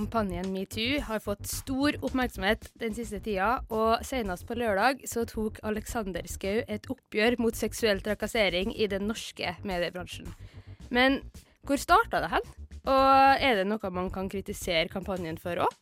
Kampanjen metoo har fått stor oppmerksomhet den siste tida, og senest på lørdag så tok Alexander Schou et oppgjør mot seksuell trakassering i den norske mediebransjen. Men hvor starta det hen? Og er det noe man kan kritisere kampanjen for òg?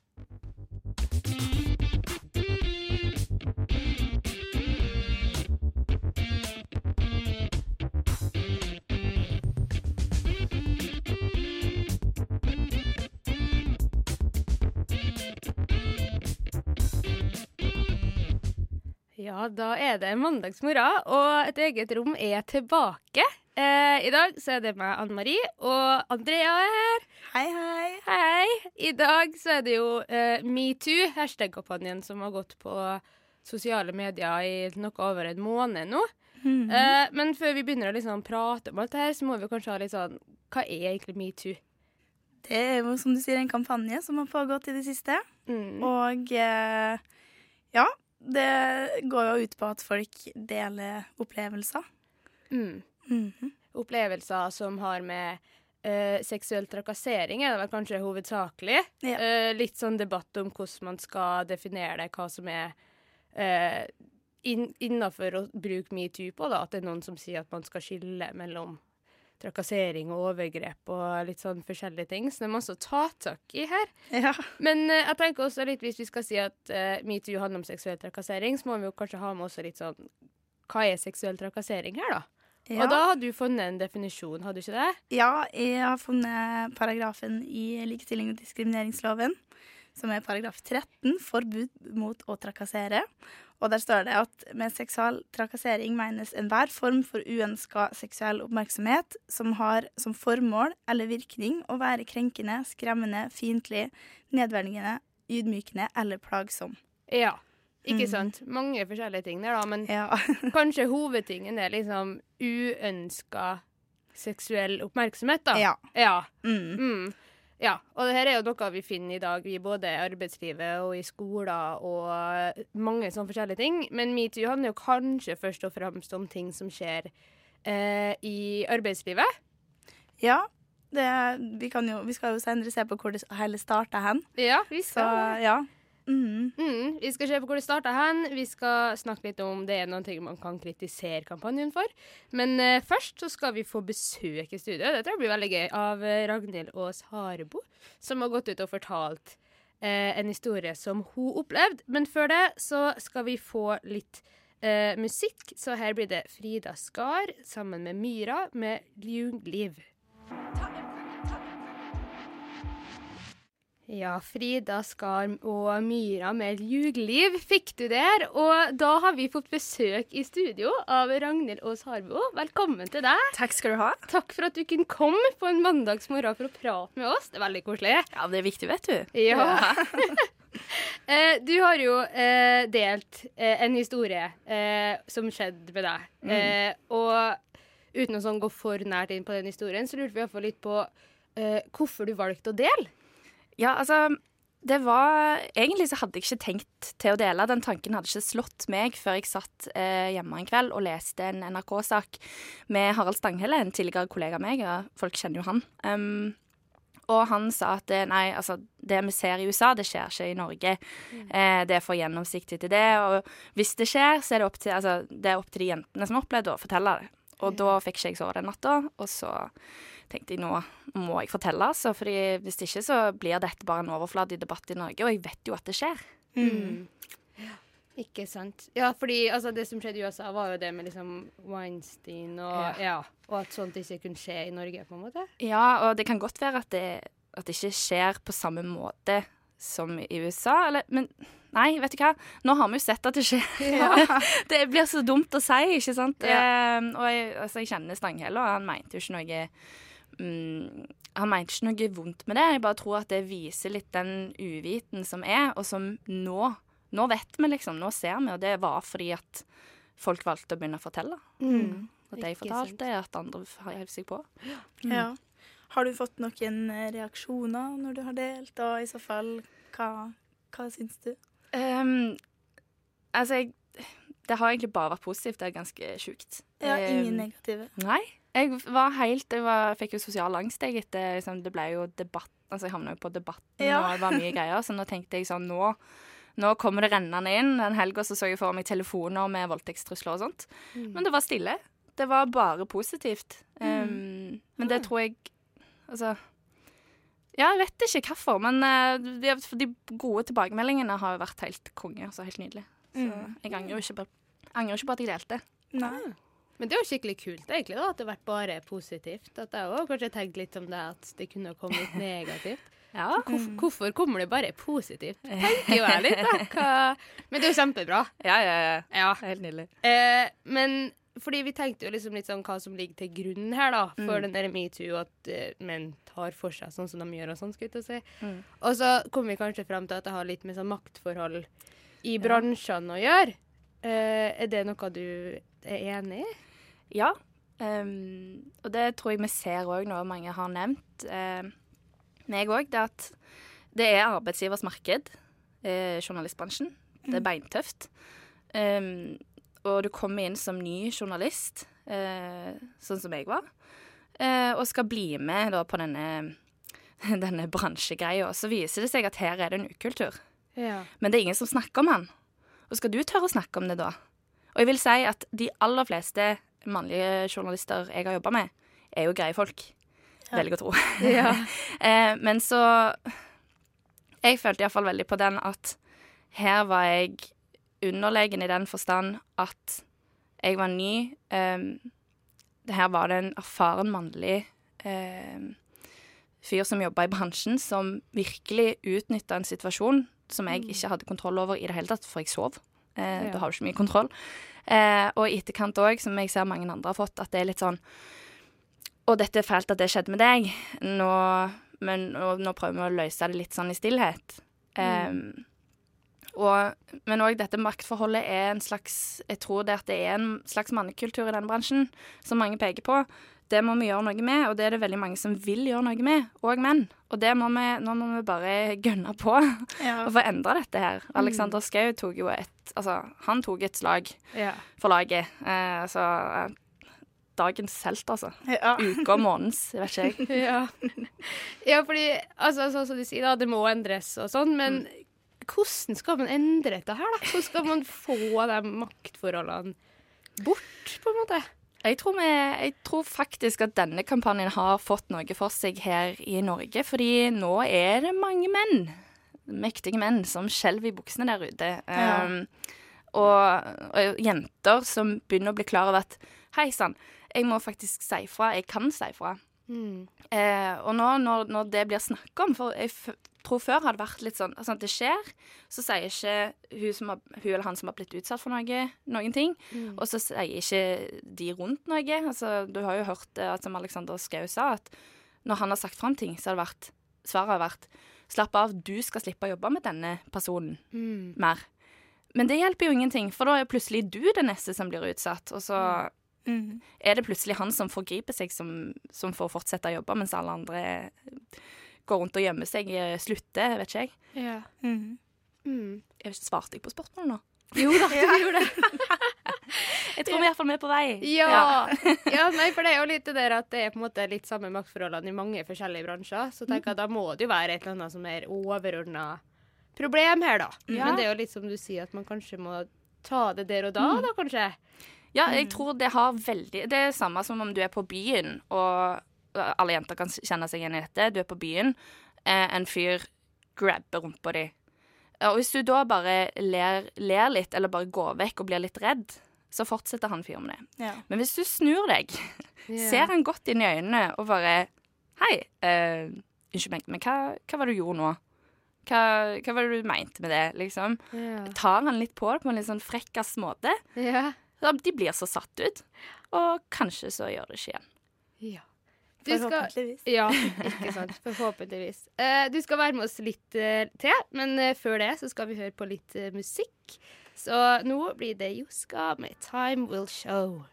Ja, da er det mandagsmorgen, og et eget rom er tilbake. Eh, I dag så er det meg, Anne Marie, og Andrea er her. Hei, hei. Hei! I dag så er det jo eh, metoo, hashtag-kampanjen, som har gått på sosiale medier i noe over en måned nå. Mhm. Eh, men før vi begynner å liksom prate om alt det her, så må vi kanskje ha litt sånn Hva er egentlig metoo? Det er jo som du sier en kampanje som har pågått i det siste. Mm. Og eh, ja, det går jo ut på at folk deler opplevelser. Mm. Mhm. Opplevelser som har med uh, seksuell trakassering, er det vel kanskje hovedsakelig. Ja. Uh, litt sånn debatt om hvordan man skal definere det, hva som er uh, inn, innafor å bruke metoo på. da, At det er noen som sier at man skal skille mellom trakassering og overgrep og litt sånn forskjellige ting. Så det er masse å ta tak i her. Ja. Men uh, jeg tenker også litt, hvis vi skal si at uh, metoo handler om seksuell trakassering, så må vi jo kanskje ha med også litt sånn Hva er seksuell trakassering her, da? Ja. Og da har du funnet en definisjon, hadde du ikke det? ja, jeg har funnet paragrafen i likestilling- og diskrimineringsloven, som er paragraf 13, forbud mot å trakassere. Og der står det at med seksual trakassering menes enhver form for uønska seksuell oppmerksomhet som har som formål eller virkning å være krenkende, skremmende, fiendtlig, nedverdigende, ydmykende eller plagsom. Ja. Ikke Mm. sant? Mange forskjellige ting der, da. Men Ja. kanskje hovedtingen er liksom uønska seksuell oppmerksomhet, da. ja. Ja. Mm. Mm. Ja, og det her er jo noe vi finner i dag i både arbeidslivet og i skoler og mange sånne forskjellige ting. Men metoo handler jo kanskje først og fremst om ting som skjer eh, i arbeidslivet. ja. Det, vi, kan jo, vi skal jo senere se på hvor det hele starta hen. Ja, vi Så skal ja. Mm. Mm, vi skal se på hvor det starta hen. Vi skal snakke litt om det er noen ting man kan kritisere kampanjen for. Men uh, først så skal vi få besøk i studio. Det tror jeg blir veldig gøy. Av eh, Ragnhild Aas Harebo, som har gått ut og fortalt uh, en historie som hun opplevde. Men før det så skal vi få litt uh, musikk. Så her blir det Frida Skar sammen med Myra med Ljugliv. Ja, Frida Skarm og Myra med Ljugliv fikk du der. Og da har vi fått besøk i studio av Ragnhild Aas Harbo. Velkommen til deg. Takk skal du ha. Takk for at du kunne komme på en mandagsmorgen for å prate med oss. Det er veldig koselig. Ja, det er viktig, vet du. Ja. Eh, du har jo eh, delt eh, en historie eh, som skjedde med deg. Eh, og uten å sånn gå for nært inn på den historien, så lurte vi iallfall litt på eh, hvorfor du valgte å dele. Ja, altså det var Egentlig så hadde jeg ikke tenkt til å dele. Den tanken hadde ikke slått meg før jeg satt eh, hjemme en kveld og leste en NRK-sak med Harald Stanghelle, en tidligere kollega av meg. og folk kjenner jo han. Um, og han sa at det, nei, altså, det vi ser i USA, det skjer ikke i Norge. Eh, det er for gjennomsiktig til det. Og hvis det skjer, så er det opp til, altså, det er opp til de jentene som har opplevd det, å fortelle det. Og da fikk ikke jeg sove den natta. Og så tenkte jeg nå må jeg fortelle, altså. fordi hvis ikke så blir dette bare en overfladig debatt i Norge. Og jeg vet jo at det skjer. Mm. Ikke sant. Ja, fordi altså, det som skjedde i USA, var jo det med liksom Weinstein og ja. og at sånt ikke kunne skje i Norge, på en måte. Ja, og det kan godt være at det, at det ikke skjer på samme måte som i USA, eller Men nei, vet du hva? Nå har vi jo sett at det skjer. det blir så dumt å si, ikke sant? Eh, og jeg, altså, jeg kjenner Stanghelle, og han mente jo ikke noe mm, Han mente ikke noe vondt med det. Jeg bare tror at det viser litt den uviten som er, og som nå nå vet vi, liksom. Nå ser vi, og det var fordi at folk valgte å begynne å fortelle. Mm. At de Ikke fortalte, at andre heiv seg på. Ja. Har du fått noen eh, reaksjoner når du har delt, og i så fall, hva, hva syns du? Um, altså, jeg Det har egentlig bare vært positivt. Det er ganske sjukt. Ja, ingen Ehm, negative. Nei. Jeg var helt Jeg var, fikk jo sosial angst, jeg, etter liksom, Det ble jo debatt Altså, jeg havna jo på Debatten, Ja. og det var mye greier. Så nå tenkte jeg sånn Nå, nå kommer det rennende inn. Den helga så, så jeg for meg telefoner med voldtektstrusler og sånt. Men det var stille. Det var bare positivt. Ehm, men det tror jeg Altså Ja, jeg vet ikke hvorfor, men eh, de, de gode tilbakemeldingene har vært helt konge. Altså helt nydelig. Så Mm. jeg angrer jo ikke ikke på at jeg delte. Nei. Men det er jo skikkelig kult egentlig da, at det har vært bare positivt. At jeg òg kanskje tenkte litt om det, at det kunne ha kommet negativt. Ja. Hvorfor, hvorfor kommer det bare positivt? Tenker jo jeg litt, da. Hva? Men det er jo kjempebra. Ja, ja, ja. Ja. Helt nydelig. Eh, men fordi vi tenkte jo liksom litt sånn hva som ligger til grunn her, da, for Mm. den der metoo, at uh, menn tar for seg sånn som de gjør og sånn, skulle jeg si. Mm. Og så kom vi kanskje frem til at det har litt med sånn maktforhold i bransjene å gjøre. Uh, er det noe du er enig i? Ja. Um, og det tror jeg vi ser òg nå, mange har nevnt. Uh, meg òg, det at det er arbeidsgivers marked, uh, journalistbransjen. Det er beintøft. Um, og du kommer inn som ny journalist, uh, sånn som jeg var, eh, og skal bli med da på denne, denne bransjegreia. Så viser det seg at her er det en ukultur. Ja. Men det er ingen som snakker om han. Og skal du tørre å snakke om det da? Og jeg vil si at de aller fleste mannlige journalister jeg har jobba med, er jo greie folk. Veldig å tro. eh, men så Jeg følte iallfall veldig på den at her var jeg underlegen i den forstand at jeg var ny. Um, her var det en erfaren mannlig um, fyr som jobba i bransjen, som virkelig utnytta en situasjon som jeg ikke hadde kontroll over i det hele tatt, for jeg sov. Eh, Ja. Da har du ikke mye kontroll. Eh, og i etterkant òg, som jeg ser mange andre har fått, at det er litt sånn Og dette er fælt at det skjedde med deg, nå, men nå, nå prøver vi å løse det litt sånn i stillhet. Eh, og, men òg dette maktforholdet er en slags Jeg tror det at det er en slags mannekultur i denne bransjen, som mange peker på. Det må vi gjøre noe med, og det er det veldig mange som vil gjøre noe med, òg menn. Og det må vi, nå må vi bare gønne på Ja. og få endra dette her. Alexander Schou tok jo et Altså, han tok et slag Ja. for laget. Eh, så eh, dagens helt, altså. Ja. Uke og måneds, vet ikke jeg. ja. ja, fordi altså, sånn som du sier, da, det må endres og sånn, men hvordan skal man endre dette her, da? Hvordan skal man få de maktforholdene bort, på en måte? Jeg tror, vi, jeg tror faktisk at denne kampanjen har fått noe for seg her i Norge, fordi nå er det mange menn, mektige menn, som skjelver i buksene der ute. Ja. Um, og, og jenter som begynner å bli klar over at hei sann, jeg må faktisk si fra. Jeg kan si fra. Eh, og nå når, når det blir snakk om, for jeg tror før har det vært litt sånn altså at det skjer, så sier ikke hun, som har, hun eller han som har blitt utsatt for noe, noen ting. Og så sier ikke de rundt noe. Altså, du har jo hørt at som Alexander Schou sa, at når han har sagt fram ting, så har det vært Svaret har vært Slapp av, du skal slippe å jobbe med denne personen mer. Men det hjelper jo ingenting, for da er plutselig du det neste som blir utsatt. Og så Mm. er det plutselig han som forgriper seg, som, som får fortsette å jobbe, mens alle andre går rundt og gjemmer seg, eh, slutter, vet ikke jeg. Ja. Mm. Mm. Jeg svarte jeg på spørsmålet nå? Jo da, du gjorde det. Jeg tror vi er iallfall med på vei. Ja. ja, nei, for det er jo litt det der at det er på en måte litt samme maktforholdene i mange forskjellige bransjer. Så tenker jeg at da må det jo være et eller annet som er overordna problem her, da. Ja. Men det er jo litt som du sier, at man kanskje må ta det der og da, da kanskje. Ja, jeg tror det har veldig Det er samme som om du er på byen, og alle jenter kan kjenne seg igjen i dette. Du er på byen, eh, en fyr grabber rumpa di. Og hvis du da bare ler, ler litt, eller bare går vekk og blir litt redd, så fortsetter han fyren med det. Ja. Men hvis du snur deg, ser han godt inn i øynene og bare Hei, eh, unnskyld meg, men hva, hva var det du gjorde nå? Hva, hva var det du mente med det, liksom? Yeah. Tar han litt på det på en litt sånn frekkas måte? Yeah. De blir så satt ut. Og kanskje så gjør det ikke igjen. ja. Du skal, Forhåpentligvis. ja, ikke sant. Forhåpentligvis. Uh, du skal være med oss litt uh, til, men uh, før det så skal vi høre på litt musikk. Så nå blir det Joska med 'Time Will Show'.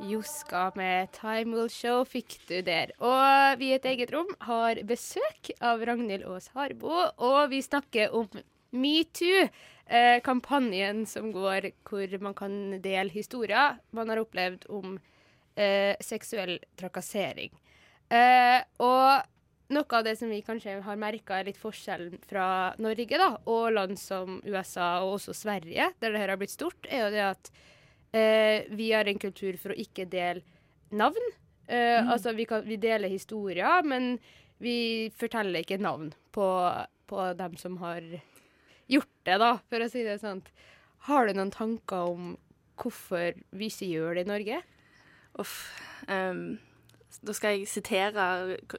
Joska med 'Time Will Show' fikk du der. Og vi i et eget rom har besøk av Ragnhild Aas Harbo, og vi snakker om metoo. Eh, kampanjen som går hvor man kan dele historier man har opplevd om eh, seksuell trakassering. Eh, og noe av det som vi kanskje har merka er litt forskjellen fra Norge da, og land som USA og også Sverige, der det her har blitt stort, er jo det at eh, vi har en kultur for å ikke dele navn. Eh, Altså vi, kan, vi deler historier, men vi forteller ikke navn på, på dem som har gjort det, da, for å si det sånn. Har du noen tanker om hvorfor vi ikke gjør det i Norge? Uff. Um, da skal jeg sitere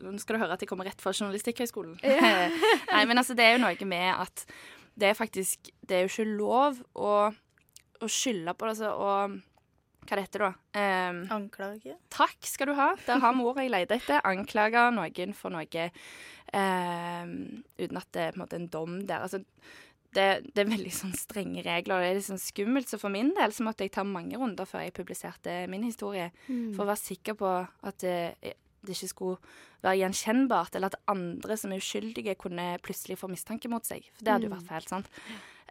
Nå skal du høre at jeg kommer rett fra Journalistikkhøgskolen. Nei, men altså, det er jo noe med at det er faktisk Det er jo ikke lov å, å skylde på det, altså, og Hva det heter da? Um, Anklage. Takk skal du ha. Der har vi ordet jeg leter etter. Anklage noen for noe um, uten at det er på en måte en dom der. Altså, det, det er veldig sånn strenge regler, og det er litt sånn skummelt. Så for min del så måtte jeg ta mange runder før jeg publiserte min historie, for å være sikker på at det, det ikke skulle være gjenkjennbart, eller at andre som er uskyldige, kunne plutselig få mistanke mot seg. For det hadde jo vært feil, sant.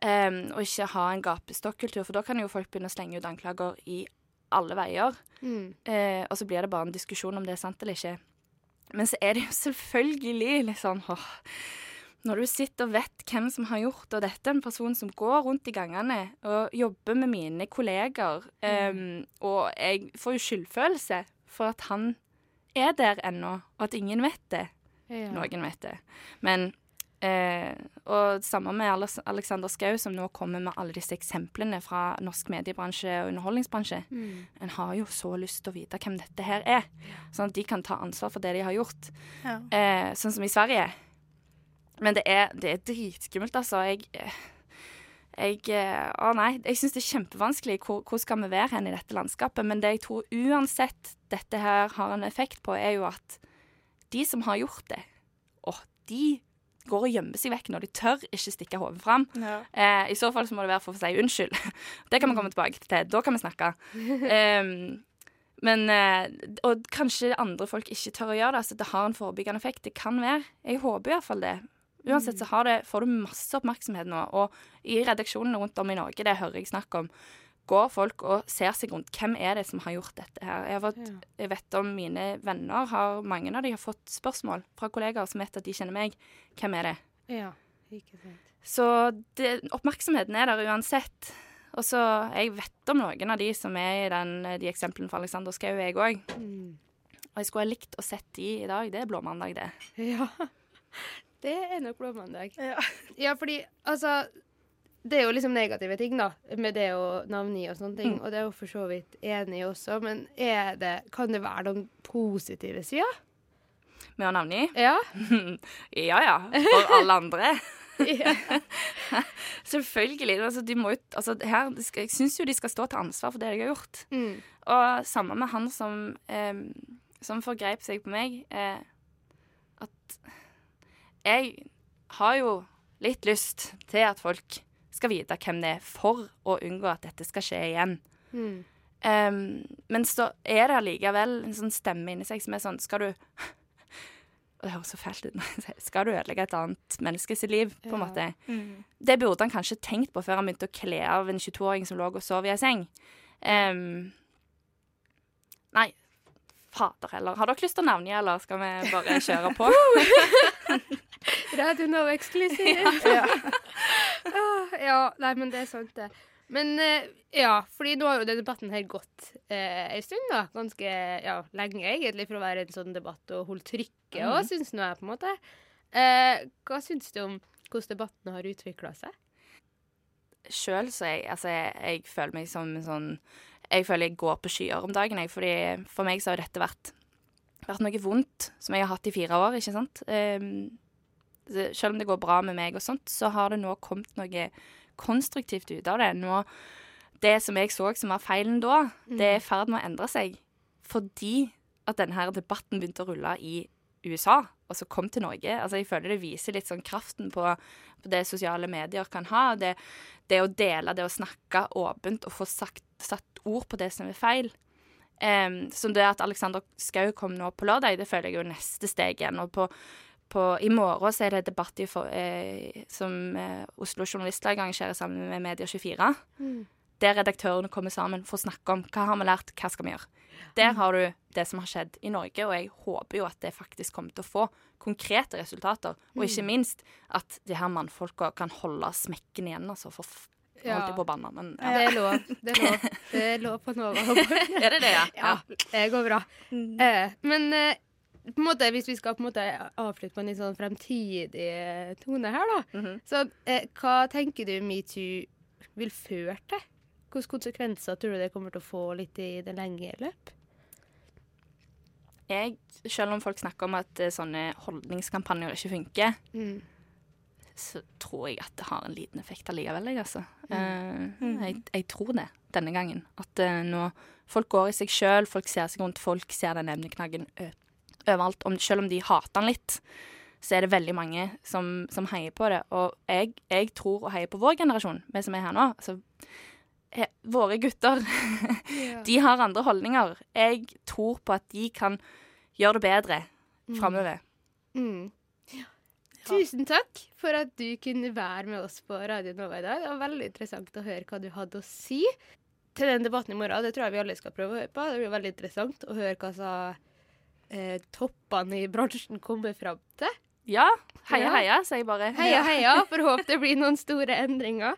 Um, og ikke ha en gapestokkultur, for da kan jo folk begynne å slenge ut anklager i alle veier. Eh, og så blir det bare en diskusjon om det er sant eller ikke. Men så er det jo selvfølgelig litt sånn åh, Når du sitter og vet hvem som har gjort det, og dette er en person som går rundt i gangene og jobber med mine kolleger, em, og jeg får jo skyldfølelse for at han er der ennå, og at ingen vet det. Ja. Noen vet det. Men eh, Og samme med Alexander Schou, som nå kommer med alle disse eksemplene fra norsk mediebransje og underholdningsbransje. En har jo så lyst til å vite hvem dette her er, sånn at de kan ta ansvar for det de har gjort. Ja. Eh, sånn som i Sverige. Men det er, det er dritskummelt, altså. Jeg, jeg eh, Å nei, jeg syns det er kjempevanskelig. Hvor, hvor skal vi være hen i dette landskapet? Men det jeg tror uansett dette her har en effekt på, er jo at de som har gjort det, å, de går og gjemmer seg vekk når de tør ikke stikke hodet fram. Ja. Eh, I så fall så må det være for å si unnskyld. Det kan vi komme tilbake til. Da kan vi snakke. Um, men eh, Og kanskje andre folk ikke tør å gjøre det. Altså, det har en forebyggende effekt. Det kan være. Jeg håper iallfall det. Uansett så har det, får du masse oppmerksomhet nå. Og i redaksjonene rundt om i Norge, det hører jeg snakk om, går folk og ser seg rundt. Hvem er det som har gjort dette her? Jeg, har fått, jeg vet om mine venner har Mange av de har fått spørsmål fra kollegaer som vet at de kjenner meg. Hvem er det? Ja, ikke sant. Så det, oppmerksomheten er der uansett. Og så Jeg vet om noen av de som er i den, de eksemplene fra Alexander Schou, jeg òg. Og jeg skulle ha likt å sett de i dag. Det er blåmandag, det. Ja. Det er nok blåmandag. Ja. Ja, fordi altså Det er jo liksom negative ting, da, med det å navngi og sånne ting. Og det er jo for så vidt enig i også, men er det, kan det være noen positive sider? Med å navngi? Ja. Ja ja, for alle andre. Selvfølgelig. Altså, de må altså, her, jeg syns jo de skal stå til ansvar for det de har gjort. Mm. Og samme med han som, eh, som forgrep seg på meg. Eh, at jeg har jo litt lyst til at folk skal vite hvem det er, for å unngå at dette skal skje igjen. Mm. Um, men så er det allikevel en sånn stemme inni seg som er sånn Skal du det høres så fælt ut Skal du ødelegge et annet menneskes liv, på en Ja. måte? Mm. Det burde han kanskje tenkt på før han begynte å kle av en 22-åring som lå og sov i ei seng. Um, nei, fader heller. Har dere lyst til å navngi, eller skal vi bare kjøre på? Radio Nova eksklusivt. ja. Ah, ja, nei, men det er sant, det. Men eh, ja, fordi nå har jo denne debatten her gått eh, en stund, da. Ganske ja, lenge, egentlig, for å være en sånn debatt og holde trykket òg, mm. syns nå jeg, på en måte. Eh, hva syns du om hvordan debatten har utvikla seg? Sjøl så jeg, altså, jeg, jeg føler meg som en sånn Jeg føler jeg går på skyer om dagen, jeg. Fordi for meg så har dette vært, vært noe vondt som jeg har hatt i fire år, ikke sant. Um, selv om det går bra med meg og sånt, så har det nå kommet noe konstruktivt ut av det. Nå, det som jeg så som var feilen da, det er i ferd med å endre seg. Fordi at denne her debatten begynte å rulle i USA, og så kom til Norge. Altså, jeg føler det viser litt sånn kraften på, på det sosiale medier kan ha. Det, det å dele, det å snakke åpent og få sagt, satt ord på det som er feil. Um, som det at Alexander Schou kom nå på lørdag, det føler jeg jo neste steg igjen. Og på, på, i morgen så er det debatt i for, eh, som eh, Oslo Journalistlag arrangerer sammen med Media24. Der redaktørene kommer sammen for å snakke om hva har vi lært, hva skal vi gjøre. Der har du det som har skjedd i Norge, og jeg håper jo at det faktisk kommer til å få konkrete resultater. Og ikke minst at de her mannfolka kan holde smekken igjen, altså. For nå holdt jeg på å banne, men ja. Det er lov. Det er lov, det er lov på Nova. Er det det, ja? Ja, det går bra. Eh, men eh, på en måte, hvis vi skal på en måte avslutte på en litt sånn fremtidig eh, tone her, da. Mhm. Så eh, hva tenker du metoo vil føre til? Hvilke konsekvenser tror du det kommer til å få litt i det lenge løp? Jeg, selv om folk snakker om at eh, sånne holdningskampanjer ikke funker, Mm. Så tror jeg at det har en liten effekt allikevel, jeg, altså. Eh, jeg, jeg tror det denne gangen. At eh, nå folk går i seg sjøl, folk ser seg rundt, folk ser den emneknaggen overalt. Om, selv om de hater den litt, så er det veldig mange som, som heier på det. Og jeg, jeg tror og heier på vår generasjon, vi som er her nå. Altså, he, våre gutter, de har andre holdninger. Jeg tror på at de kan gjøre det bedre framover. Mm. Tusen takk for at du kunne være med oss på Radio Nova i dag. Det var veldig interessant å høre hva du hadde å si til den debatten i morgen. Det tror jeg vi alle skal prøve å høre på. Det blir veldig interessant å høre hva sa, eh, toppene i bransjen kommer fram til. Ja, heia, heia, sier jeg bare. Heia, heia. Får håpe det blir noen store endringer.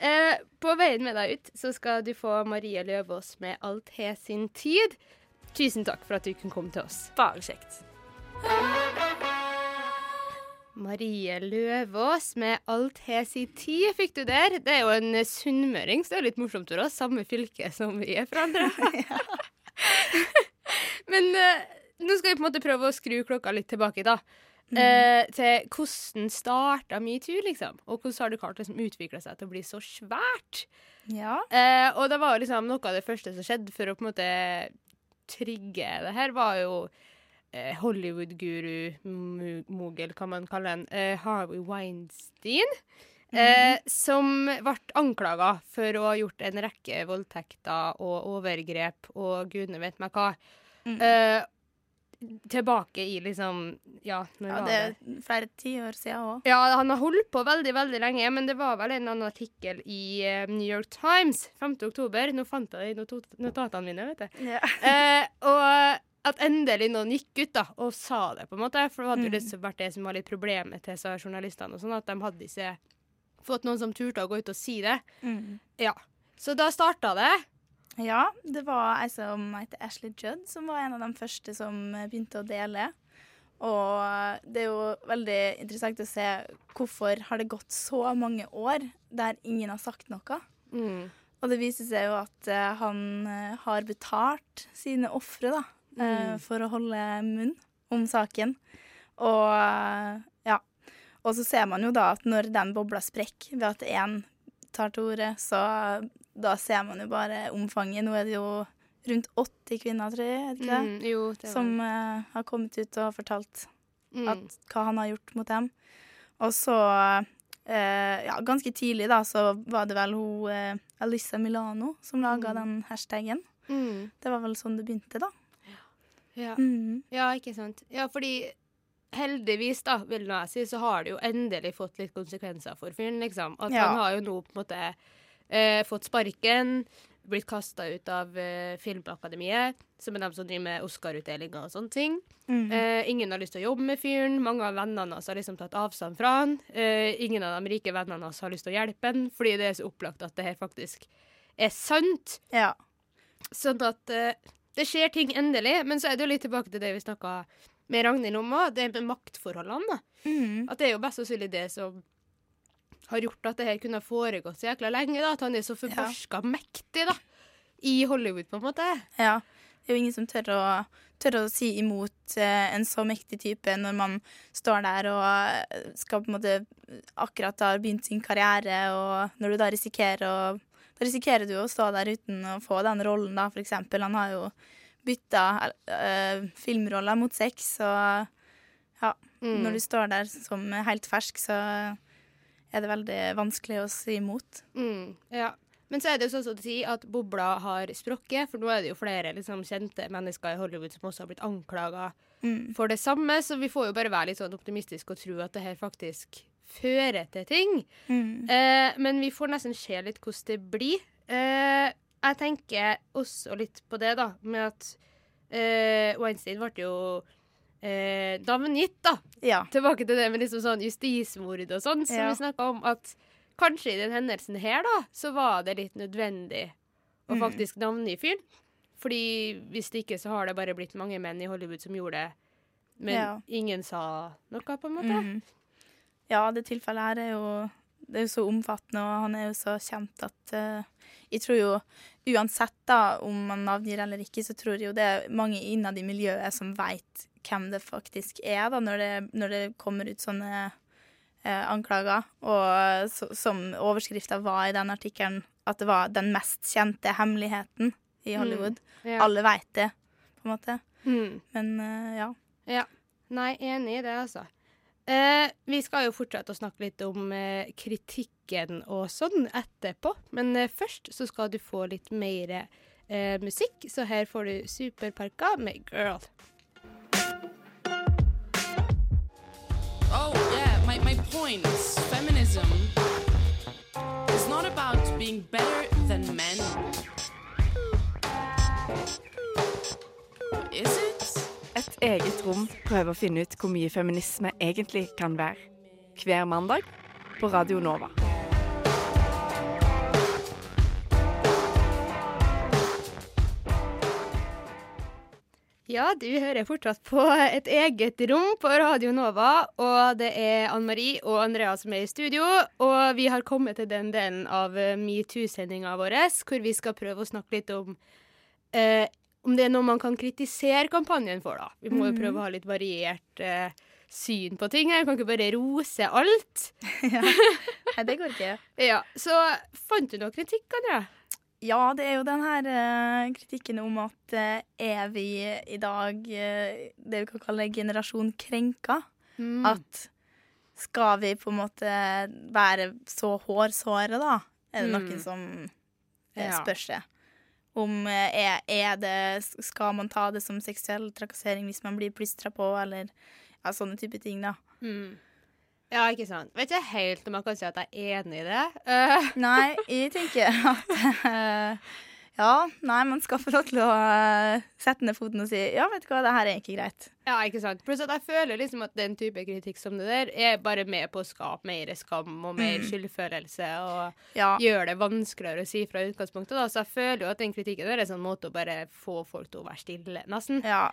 Eh, på veien med deg ut så skal du få Marie Løvaas med Alt har sin tid. Tusen takk for at du kunne komme til oss. Bare kjekt. Marie Løvaas med Alt har si tid, fikk du der. Det er jo en eh, sunnmøring, så det er litt morsomt for oss. Samme fylke som vi er fra andre. Men eh, nå skal vi på en måte prøve å skru klokka litt tilbake, da. Eh, til hvordan starta metoo, liksom. Og hvordan har det klart å liksom, utvikle seg til å bli så svært. Ja. Eh, og det var jo liksom noe av det første som skjedde for å på en måte trigge det her, var jo Hollywood-guru, mu- mogel, kan man kalle han, eh, Harvey Weinstein. Eh, som ble anklaga for å ha gjort en rekke voldtekter og overgrep og gudene vet meg hva. Eh, tilbake i liksom Ja, ja var det er flere tiår siden òg. Ja, han har holdt på veldig, veldig lenge, men det var vel en annen artikkel i uh, New York Times 5. oktober. Nå fant jeg notatene mine, vet du. Ja. Eh, og at endelig noen gikk ut da, og sa det, på en måte. For det hadde jo liksom vært det som var litt problemet til disse journalistene, og sånn, at de hadde ikke fått noen som turte å gå ut og si det. Ja. Så da starta det. Ja, det var ei som heter Ashley Judd, som var en av de første som begynte å dele. Og det er jo veldig interessant å se hvorfor har det gått så mange år der ingen har sagt noe. Og det viser seg jo at eh, han eh, har betalt sine ofre da, eh, for å holde munn om saken. Og eh, ja. Og så ser man jo da at når den bobla sprekker ved at én tar til orde, så da ser man jo bare omfanget. Nå er det jo rundt 80 kvinner, tror jeg, ikke det? Mm, jo, det som eh, har kommet ut og fortalt mm. at, hva han har gjort mot dem. Og så, uh, ja, ganske tidlig da, så var det vel hun uh, Alissa Milano som laga den hashtagen. mm. Det var vel sånn det begynte, da. Ja. Mm. ja, ikke sant. Ja, fordi heldigvis, da, vil jeg si, så har det jo endelig fått litt konsekvenser for fyren, liksom. At Ja. han har jo nå på en måte eh, fått sparken, blitt kasta ut av eh, Filmakademiet, som er dem som driver med Oscar-utdelinger og sånne ting. Mm. Eh, ingen har lyst til å jobbe med fyren. Mange av vennene hans har liksom tatt avstand fra han. Eh, ingen av de rike vennene hans har lyst til å hjelpe han, fordi det er så opplagt at det her faktisk er sant. Ja. Sånn at eh, det skjer ting endelig. Men så er det jo litt tilbake til det vi snakka med Ragnhild om òg, det med maktforholdene. Mm. At det er jo best sannsynlig det som har gjort at det her kunne ha foregått så jækla lenge. da, At han er så forbarska mektig da, i Hollywood, på en måte. ja. Det er jo ingen som tør å, tør å si imot eh, en så mektig type når man står der og eh, skal på en måte akkurat har begynt sin karriere, og når du da risikerer å risikerer du å stå der uten å få den rollen, da, for eksempel. Han har jo bytta eh, filmroller mot sex, og ja, Mm. når du står der som helt fersk, så er det veldig vanskelig å si imot. Mm, ja. Men så er det jo sånn å si at bobla har sprukket, for nå er det jo flere liksom, kjente mennesker i Hollywood som også har blitt anklaga Mm. for det samme, så vi får jo bare være litt sånn optimistiske og tro at det her faktisk fører til ting. Mm. Eh, men vi får nesten se litt hvordan det blir. Eh, jeg tenker også litt på det, da, med at eh, Weinstein ble jo eh, navngitt, da. Ja. Tilbake til det med liksom sånn justismord og sånn, som Ja. vi snakka om. At kanskje i den hendelsen her, da, så var det litt nødvendig å Mm. faktisk navngi fyren. Fordi hvis det ikke, så har det bare blitt mange menn i Hollywood som gjorde det. Men Ja. ingen sa noe, på en måte. Mhm. Ja, det tilfellet her er jo, det er jo så omfattende, og han er jo så kjent at uh, Jeg tror jo uansett da, om man navngir eller ikke, så tror jeg jo det er mange innad i miljøet som veit hvem det faktisk er, da, når det, når det kommer ut sånne eh, anklager. Og så, som overskrifta var i den artikkelen, at det var den mest kjente hemmeligheten i Hollywood. Ja. Alle veit det, på en måte. Mm. Men eh, ja. Ja. Nei, enig i det, altså. Eh, vi skal jo fortsette å snakke litt om eh, kritikken og sånn etterpå. Men eh, først så skal du få litt mer eh, musikk, så her får du Superparka med 'Girl'. Oh, yeah, my, my point is feminism is not about being better than men. Is it? Et eget rom prøver å finne ut hvor mye feminisme egentlig kan være. Hver mandag på Radio Nova. Ja, du hører fortsatt på et eget rom på Radio Nova, og det er Ann Marie og Andrea som er i studio. Og vi har kommet til den delen av metoo-sendinga vår hvor vi skal prøve å snakke litt om eh, om det er noe man kan kritisere kampanjen for, da. Vi må jo prøve å ha litt variert eh, syn på ting. Vi kan ikke bare rose alt. Nei, det går ikke. Ja, Så fant du noe kritikk, Andrea? Ja, det er jo den her eh, kritikken om at eh, er vi i dag eh, det vi kan kalle generasjon krenka? Mm. At skal vi på en måte være så hårsåre, da? Er det noen Mm. som eh, Ja. spør seg. Om eh, er, er det Skal man ta det som seksuell trakassering hvis man blir plystra på, eller ja, sånne type ting, da. Mm. Ja, ikke sant. Vet ikke helt om jeg kan si at jeg er enig i det. Uh. Nei, jeg tenker at eh, Ja, nei, man skal få lov til å eh, sette ned foten og si ja, vet du hva, det her er ikke greit. Ja, ikke sant. Pluss at jeg føler liksom at den type kritikk som det der er bare med på å skape mer skam og mer Mm. skyldfølelse og Ja. gjøre det vanskeligere å si fra utgangspunktet. da. Så jeg føler jo at den kritikken der er en sånn måte å bare få folk til å være stille, nesten. Ja,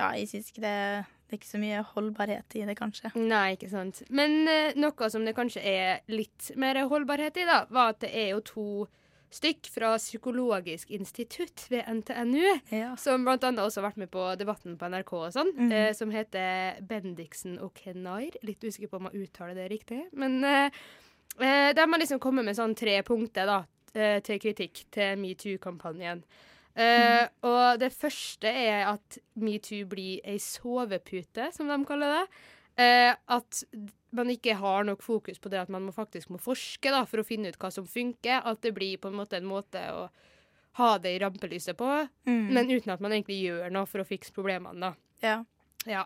ja jeg syns ikke det, det er ikke så mye holdbarhet i det, kanskje. Nei, ikke sant. Men uh, noe som det kanskje er litt mer holdbarhet i, da, var at det er jo to stykk fra Psykologisk institutt ved NTNU, Ja. som annet også har vært med på Debatten på NRK og sånn, mm. eh, som heter Bendiksen og Kenair. Litt usikker på om jeg uttaler det riktig. Men eh, der de har liksom kommet med sånn tre punkter da, eh, til kritikk til metoo-kampanjen. Eh, Og det første er at metoo blir ei sovepute, som de kaller det. Eh, at man ikke har nok fokus på det at man må faktisk må forske da, for å finne ut hva som funker. At det blir på en måte en måte å ha det i rampelyset på, Mm. men uten at man egentlig gjør noe for å fikse problemene. da. ja. Ja.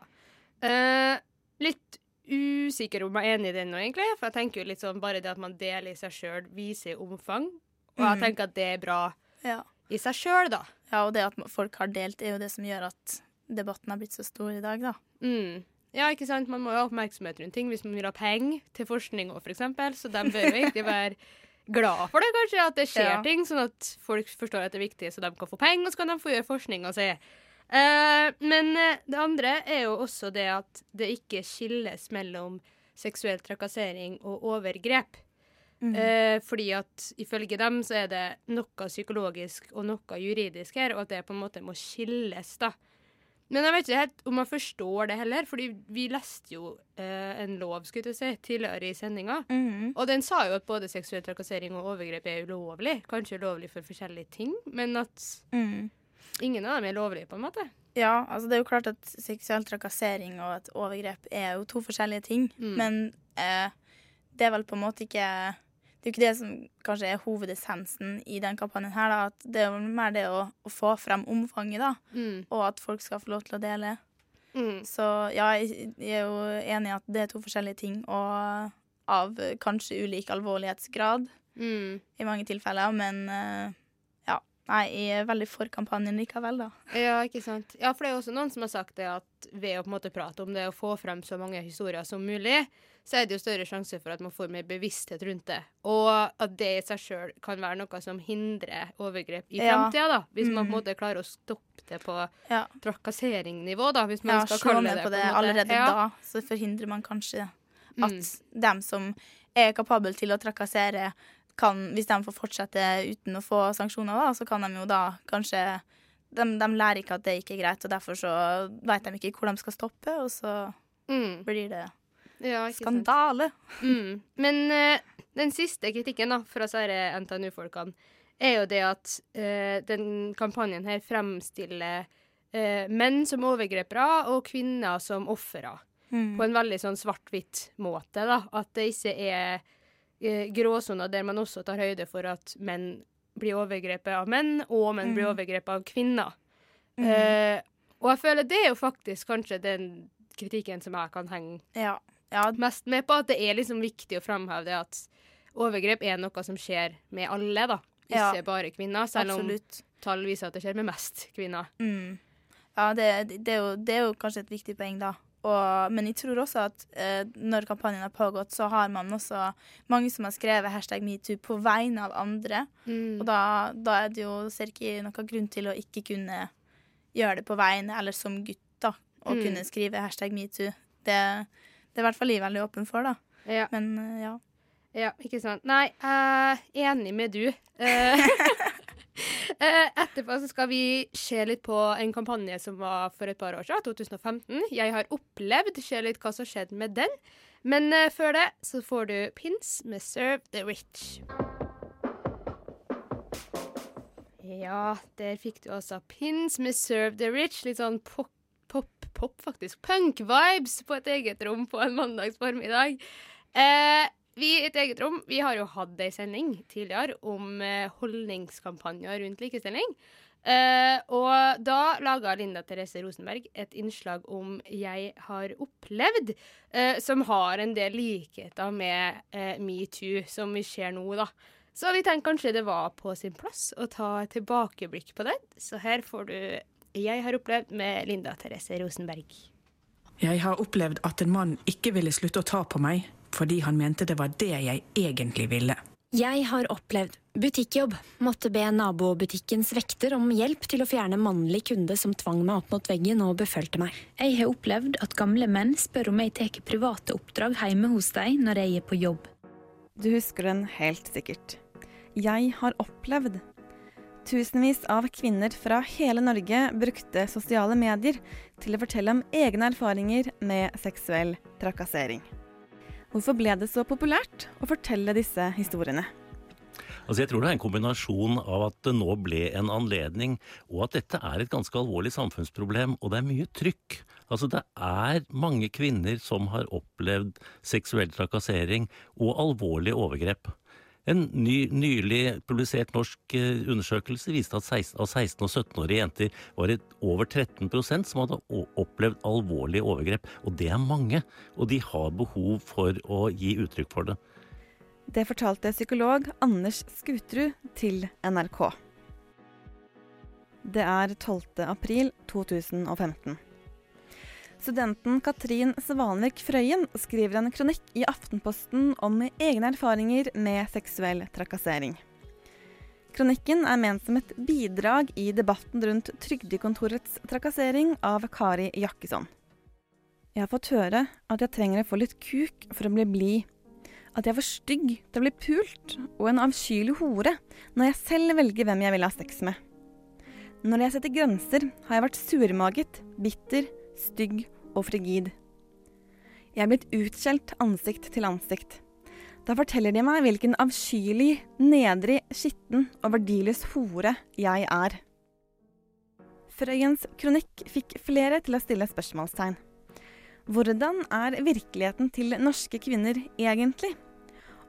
Eh, litt usikker om jeg er enig i den nå, egentlig. For jeg tenker jo litt sånn bare det at man deler i seg sjøl, viser omfang. Og jeg Mhm. tenker at det er bra Ja. i seg sjøl, da. ja, og det at folk har delt, er jo det som gjør at debatten har blitt så stor i dag, da. Mm. Ja, ikke sant? Man må jo ha oppmerksomhet rundt ting hvis man vil ha penger til forskning òg, f.eks. Så de bør jo egentlig være glad for det, kanskje, at det skjer Ja. ting, sånn at folk forstår at det er viktig, så de kan få penger, og så kan de få gjøre forskning si. se. Eh, men eh, det andre er jo også det at det ikke skilles mellom seksuell trakassering og overgrep. Mm. Uh, fordi at ifølge dem så er det noe psykologisk og noe juridisk her, og at det på en måte må skilles, da. Men jeg vet ikke helt om jeg forstår det heller, fordi vi leste jo eh, en lov skulle jeg si, tidligere i sendinga. Mhm. Og den sa jo at både seksuell trakassering og overgrep er ulovlig. Kanskje ulovlig for forskjellige ting, men at Mm. ingen av dem er lovlige, på en måte. Ja, altså det er jo klart at seksuell trakassering og et overgrep er jo to forskjellige ting. Mm. Men eh, det er vel på en måte ikke Det er jo ikke det som kanskje er hovedessensen i den kampanjen her, da. At det er jo mer det å, å få frem omfanget, da. Mm. Og at folk skal få lov til å dele. Mm. Så ja, jeg, jeg er jo enig i at det er to forskjellige ting, og av kanskje ulik alvorlighetsgrad Mm. i mange tilfeller. Men eh, ja, nei, jeg er veldig for kampanjen likevel, da. Ja, ikke sant. Ja, for det er jo også noen som har sagt det at ved å på en måte prate om det og få frem så mange historier som mulig, så er det jo større sjanse for at man får mer bevissthet rundt det. Og at det i seg sjøl kan være noe som hindrer overgrep i Ja. framtida, da. Hvis man på en Mhm. måte klarer å stoppe det på Ja. trakasseringnivå, da, hvis man Ja, skal slå kalle ned det på det måte. allerede ja. da, så forhindrer man kanskje at Mm. dem som er kapable til å trakassere, kan, hvis de får fortsette uten å få sanksjoner, da, så kan de jo da kanskje de, de lærer ikke at det ikke er greit, og derfor så vet de ikke hvor de skal stoppe, og så Mm. blir det Ja, skandale. Mm. Men uh, den siste kritikken da, fra disse NTNU-folkene er jo det at uh, den kampanjen her fremstiller uh, menn som overgripere og kvinner som ofre. Mm. På en veldig sånn svart-hvitt måte. da. At det ikke er gråsoner der man også tar høyde for at menn blir overgrepet av menn, og menn blir Mm. overgrepet av kvinner. Mm. Og jeg føler det er jo faktisk kanskje den kritikken som jeg kan henge ja. Ja. mest med på. At det er liksom viktig å framheve det at overgrep er noe som skjer med alle, da. Ikke Ja. bare kvinner, selv om tall viser at det skjer med mest kvinner. Mm. Ja, det, det, er jo, det er jo kanskje et viktig poeng, da. Og, men jeg tror også at eh, når kampanjen har pågått, så har man også mange som har skrevet hashtag metoo på vegne av andre. Mm. Og da, da er det jo, ser ikke noen grunn til å ikke kunne gjøre det på vegne, eller som gutt, da. Å Mm. kunne skrive hashtag metoo. Det, det er i hvert fall jeg veldig åpen for, da. Ja. Men eh, ja. Ja, ikke sant. Nei, jeg er enig med du. Eh, eh, etterpå så skal vi se litt på en kampanje som var for et par år siden, 2015. Jeg har opplevd, se litt hva som skjedde med den. Men før det så får du Pins med Serve the Rich. Ja, der fikk du altså Pins med Serve the Rich. Litt sånn pop, pop, pop faktisk. Punk-vibes på et eget rom på en mandags formiddag. Eh, vi i et eget rom vi har jo hatt ei sending tidligere om eh, holdningskampanjer rundt likestilling. Eh, og da laga Linda Therese Rosenberg et innslag om 'Jeg har opplevd', eh, som har en del likheter med eh, metoo, som vi ser nå, da. Så vi tenkte kanskje det var på sin plass å ta tilbakeblikk på det. Så her får du 'Jeg har opplevd' med Linda Therese Rosenberg. Jeg har opplevd at en mann ikke ville slutte å ta på meg fordi han mente det var det jeg egentlig ville. Jeg har opplevd butikkjobb. Måtte be nabobutikkens vekter om hjelp til å fjerne mannlig kunde som tvang meg opp mot veggen og befølte meg. Jeg har opplevd at gamle menn spør om jeg tar private oppdrag hjemme hos dem når jeg er på jobb. Du husker den helt sikkert. Jeg har opplevd. Tusenvis av kvinner fra hele Norge brukte sosiale medier til å fortelle om egne erfaringer med seksuell trakassering. Hvorfor ble det så populært å fortelle disse historiene? Altså jeg tror det er en kombinasjon av at det nå ble en anledning, og at dette er et ganske alvorlig samfunnsproblem, og det er mye trykk. Altså det er mange kvinner som har opplevd seksuell trakassering og alvorlige overgrep. En ny, nylig publisert norsk eh, undersøkelse viste at 16, av 16- og 17-årige jenter var det over 13% som hadde opplevd alvorlige overgrep. Og det er mange, og de har behov for å gi uttrykk for det. Det fortalte psykolog Anders Skuterud til NRK. Det er 12. april 2015. Studenten Katrin Svanvik Frøyen skriver en kronikk i Aftenposten om egne erfaringer med seksuell trakassering. Kronikken er ment som et bidrag i debatten rundt Trygdekontorets trakassering av Kari Jakkesson. Jeg har fått høre at jeg trenger å få litt kuk for å bli blid. At jeg er for stygg til å bli pult, og en avskyelig hore når jeg selv velger hvem jeg vil ha sex med. Når jeg setter grenser, har jeg vært surmaget, bitter, stygg og frigid. Jeg er blitt utskjelt ansikt til ansikt. Da forteller de meg hvilken avskyelig, nedrig, skitten og verdiløs hore jeg er. Frøyens kronikk fikk flere til å stille spørsmålstegn. Hvordan er virkeligheten til norske kvinner egentlig?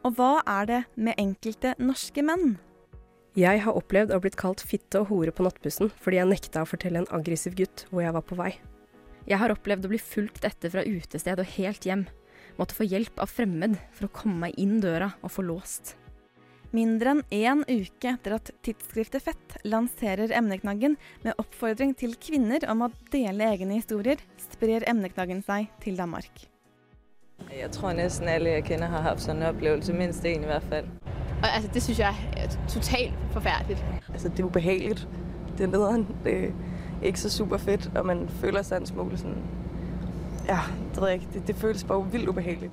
Og hva er det med enkelte norske menn? Jeg har opplevd å blitt kalt fitte og hore på nattbussen fordi jeg nekta å fortelle en aggressiv gutt hvor jeg var på vei. Jeg har opplevd å bli fulgt etter fra utested og helt hjem. Måtte få hjelp av fremmed for å komme meg inn døra og få låst. Mindre enn én uke etter at tidsskriftet Fett lanserer emneknaggen med oppfordring til kvinner om å dele egne historier, sprer emneknaggen seg til Danmark. Jeg tror nesten alle jeg kjenner har hatt sånn opplevelse, minst én i hvert fall. Og, altså, det syns jeg er totalt forferdelig. Altså, det er ubehagelig. Det er nederen. Det er ikke så superfett, og man føler seg en smule sådan, Ja, det ved jeg ikke. Det, det føles bare vildt ubehagelig.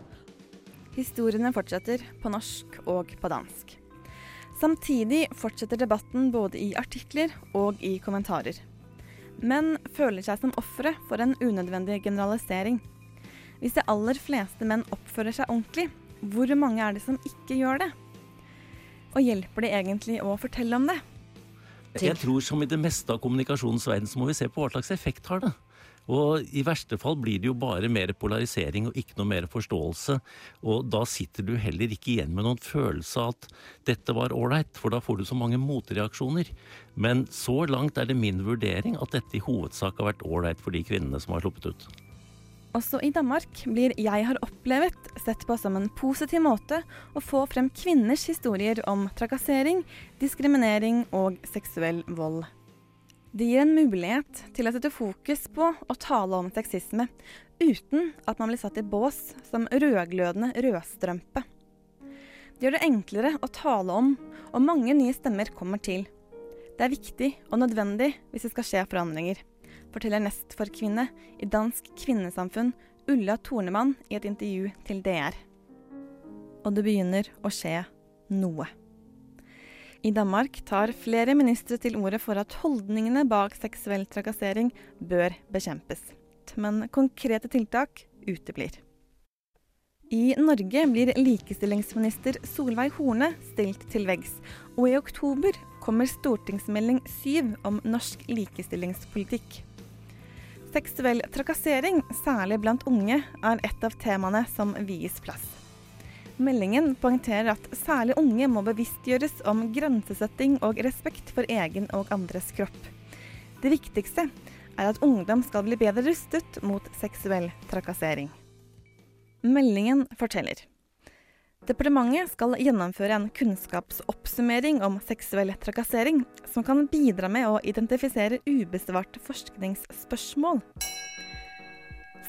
Historiene fortsetter på norsk og på dansk. Samtidig fortsetter debatten både i artikler og i kommentarer. Menn føler seg som ofre for en unødvendig generalisering. Hvis de aller fleste menn oppfører seg ordentlig, hvor mange er det som ikke gjør det? Og hjelper det egentlig å fortelle om det? Jeg tror som i det meste av kommunikasjonens verden så må vi se på hva slags effekt har det. Og i verste fall blir det jo bare mer polarisering og ikke noe mer forståelse. Og da sitter du heller ikke igjen med noen følelse av at dette var ålreit, for da får du så mange motreaksjoner. Men så langt er det min vurdering at dette i hovedsak har vært ålreit for de kvinnene som har sluppet ut. Også i Danmark blir 'Jeg har opplevet' sett på som en positiv måte å få frem kvinners historier om trakassering, diskriminering og seksuell vold. Det gir en mulighet til å sette fokus på og tale om sexisme, uten at man blir satt i bås som rødglødende rødstrømpe. Det gjør det enklere å tale om, og mange nye stemmer kommer til. Det er viktig og nødvendig hvis det skal skje forandringer forteller nestforkvinne i Dansk Kvinnesamfunn Ulla Tornemann i et intervju til DR. Og det begynner å skje noe. I Danmark tar flere ministre til orde for at holdningene bak seksuell trakassering bør bekjempes. Men konkrete tiltak uteblir. I Norge blir likestillingsminister Solveig Horne stilt til veggs, og i oktober kommer stortingsmelding 7 om norsk likestillingspolitikk. Seksuell trakassering, særlig blant unge, er et av temaene som vies plass. Meldingen poengterer at særlig unge må bevisstgjøres om grensesetting og respekt for egen og andres kropp. Det viktigste er at ungdom skal bli bedre rustet mot seksuell trakassering. Meldingen forteller Departementet skal gjennomføre en kunnskapsoppsummering om seksuell trakassering, som kan bidra med å identifisere ubesvarte forskningsspørsmål.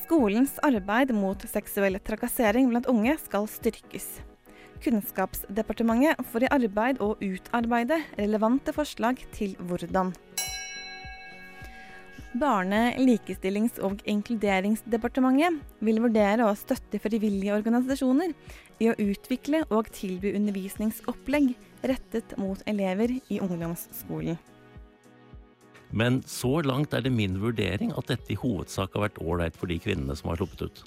Skolens arbeid mot seksuell trakassering blant unge skal styrkes. Kunnskapsdepartementet får i arbeid å utarbeide relevante forslag til hvordan. Barne-, likestillings- og inkluderingsdepartementet vil vurdere å støtte frivillige organisasjoner i å utvikle og tilby undervisningsopplegg rettet mot elever i ungdomsskolen. Men så langt er det min vurdering at dette i hovedsak har vært ålreit for de kvinnene som har sluppet ut.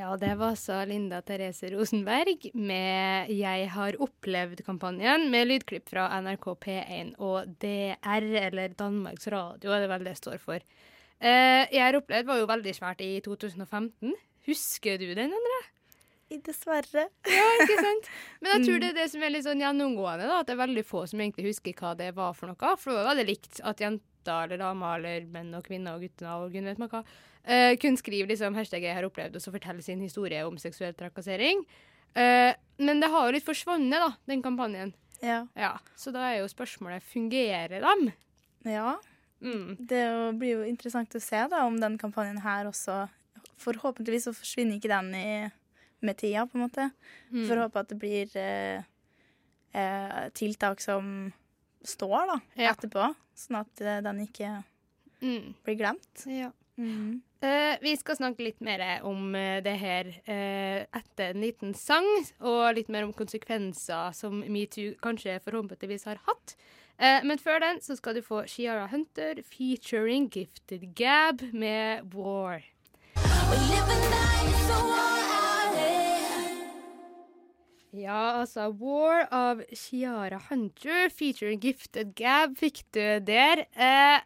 Ja, det var så Linda Therese Rosenberg med 'Jeg har opplevd'-kampanjen, med lydklipp fra NRK P1 og DR, eller Danmarks Radio, er det vel det står for. Eh, 'Jeg har opplevd' var jo veldig svært i 2015. Husker du den, Endre? Dessverre. Ja, ikke sant? Men jeg tror Mm. det er det som er litt sånn gjennomgående, da, at det er veldig få som egentlig husker hva det var for noe. For det var veldig likt at jenter eller damer eller menn og kvinner og gutter og gud vet meg hva, eh, kunne skrive liksom hashtag 'jeg har opplevd' og så fortelle sin historie om seksuell trakassering. Uh, men det har jo litt forsvunnet, da, den kampanjen. Ja. Ja, Så da er jo spørsmålet fungerer de? Ja. Mm. Det blir jo interessant å se da, om den kampanjen her også Forhåpentligvis så forsvinner ikke den i, med tida, på en måte. Mm. Får håpe at det blir eh, eh, tiltak som står da, Ja. etterpå, sånn at eh, den ikke Mm. blir glemt. Ja. Eh, vi skal snakke litt mer om eh, det her uh, etter en liten sang, og litt mer om konsekvenser som metoo kanskje forhåpentligvis har hatt. Uh, men før den så skal du få Shiara Hunter featuring Gifted Gab med War. Ja, altså War av Shiara Hunter featuring Gifted Gab fikk du der. Eh,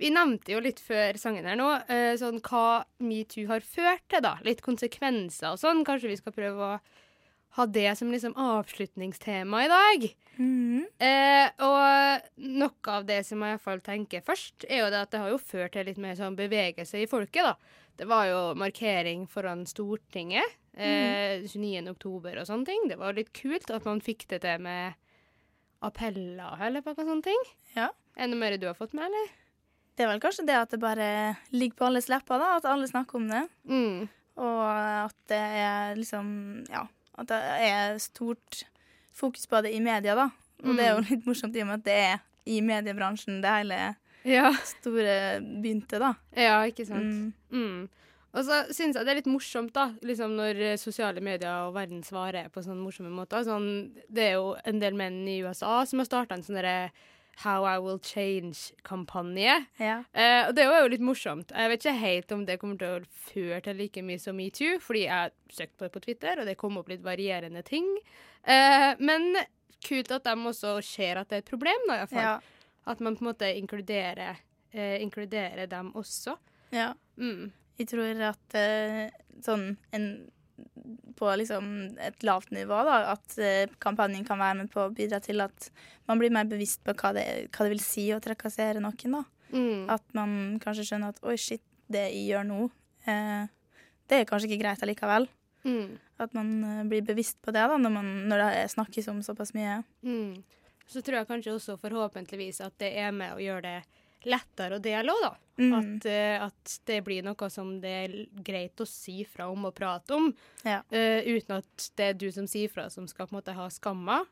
vi nevnte jo litt før sangen her nå eh, sånn hva metoo har ført til, da. Litt konsekvenser og sånn. Kanskje vi skal prøve å ha det som liksom avslutningstema i dag. Eh, og noe av det som jeg i hvert fall tenker først, er jo det at det har jo ført til litt mer sånn bevegelse i folket, da. Det var jo markering foran Stortinget eh, 29. oktober og sånne ting. Det var litt kult at man fikk det til med appeller eller noe ting. Ja. Er det noe mer du har fått med, eller? Det er vel kanskje det at det bare ligger på alles lepper, da. At alle snakker om det. Mm. Og at det er liksom Ja. At det er stort fokus på det i media, da. Og det er jo Mm. litt morsomt i og med at det er i mediebransjen det hele Ja. store begynte, da. Ja, ikke sant. Mm. Og så syns jeg det er litt morsomt, da, liksom når eh, sosiale medier og verden svarer på sånne morsomme måter. Sånn, det er jo en del menn i USA som har starta en sånn derre How I Will Change-kampanje. Ja. Eh, og det var jo litt morsomt. Jeg vet ikke helt om det kommer til å føre til like mye som metoo, fordi jeg søkte på det på Twitter, og det kom opp litt varierende ting. Eh, men kult at de også ser at det er et problem, da, iallfall. Ja. At man på en måte inkluderer, eh, inkluderer dem også. Ja. Mm. Jeg tror at eh, sånn en på liksom et lavt nivå, da, at eh, kampanjen kan være med på å bidra til at man blir mer bevisst på hva det, hva det vil si å trakassere noen. da. Mm. At man kanskje skjønner at oi, shit, det jeg gjør nå, eh, det er kanskje ikke greit allikevel. Mm. At man eh, blir bevisst på det da, når, man, når det snakkes om såpass mye. Mm. Så tror jeg kanskje også forhåpentligvis at det er med å gjøre det lettere å dele òg, da. Mm. At, eh, at det blir noe som det er greit å si fra om og prate om, Ja. uh, uten at det er du som sier fra som skal på en måte ha skamma.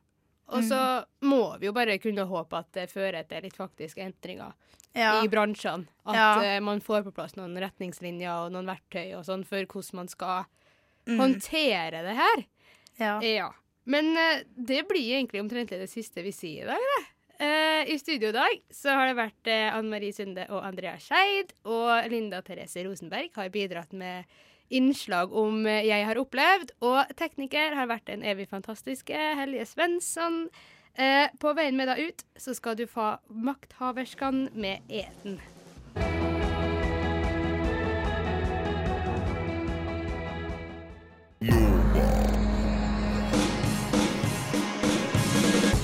Og Mm. så må vi jo bare kunne håpe at det fører til litt faktiske endringer Ja. i bransjene. At Ja. eh, man får på plass noen retningslinjer og noen verktøy og sånn for hvordan man skal Mm. håndtere det her. Ja. Men det blir egentlig omtrent det siste vi sier i dag, det. Eh, I studio i dag så har det vært uh, Anne Marie Sunde og Andrea Skeid. Og Linda Therese Rosenberg har bidratt med innslag om uh, jeg har opplevd. Og tekniker har vært den evig fantastiske Helje Svensson. På veien med deg ut så skal du få Makthaverskan med Eden.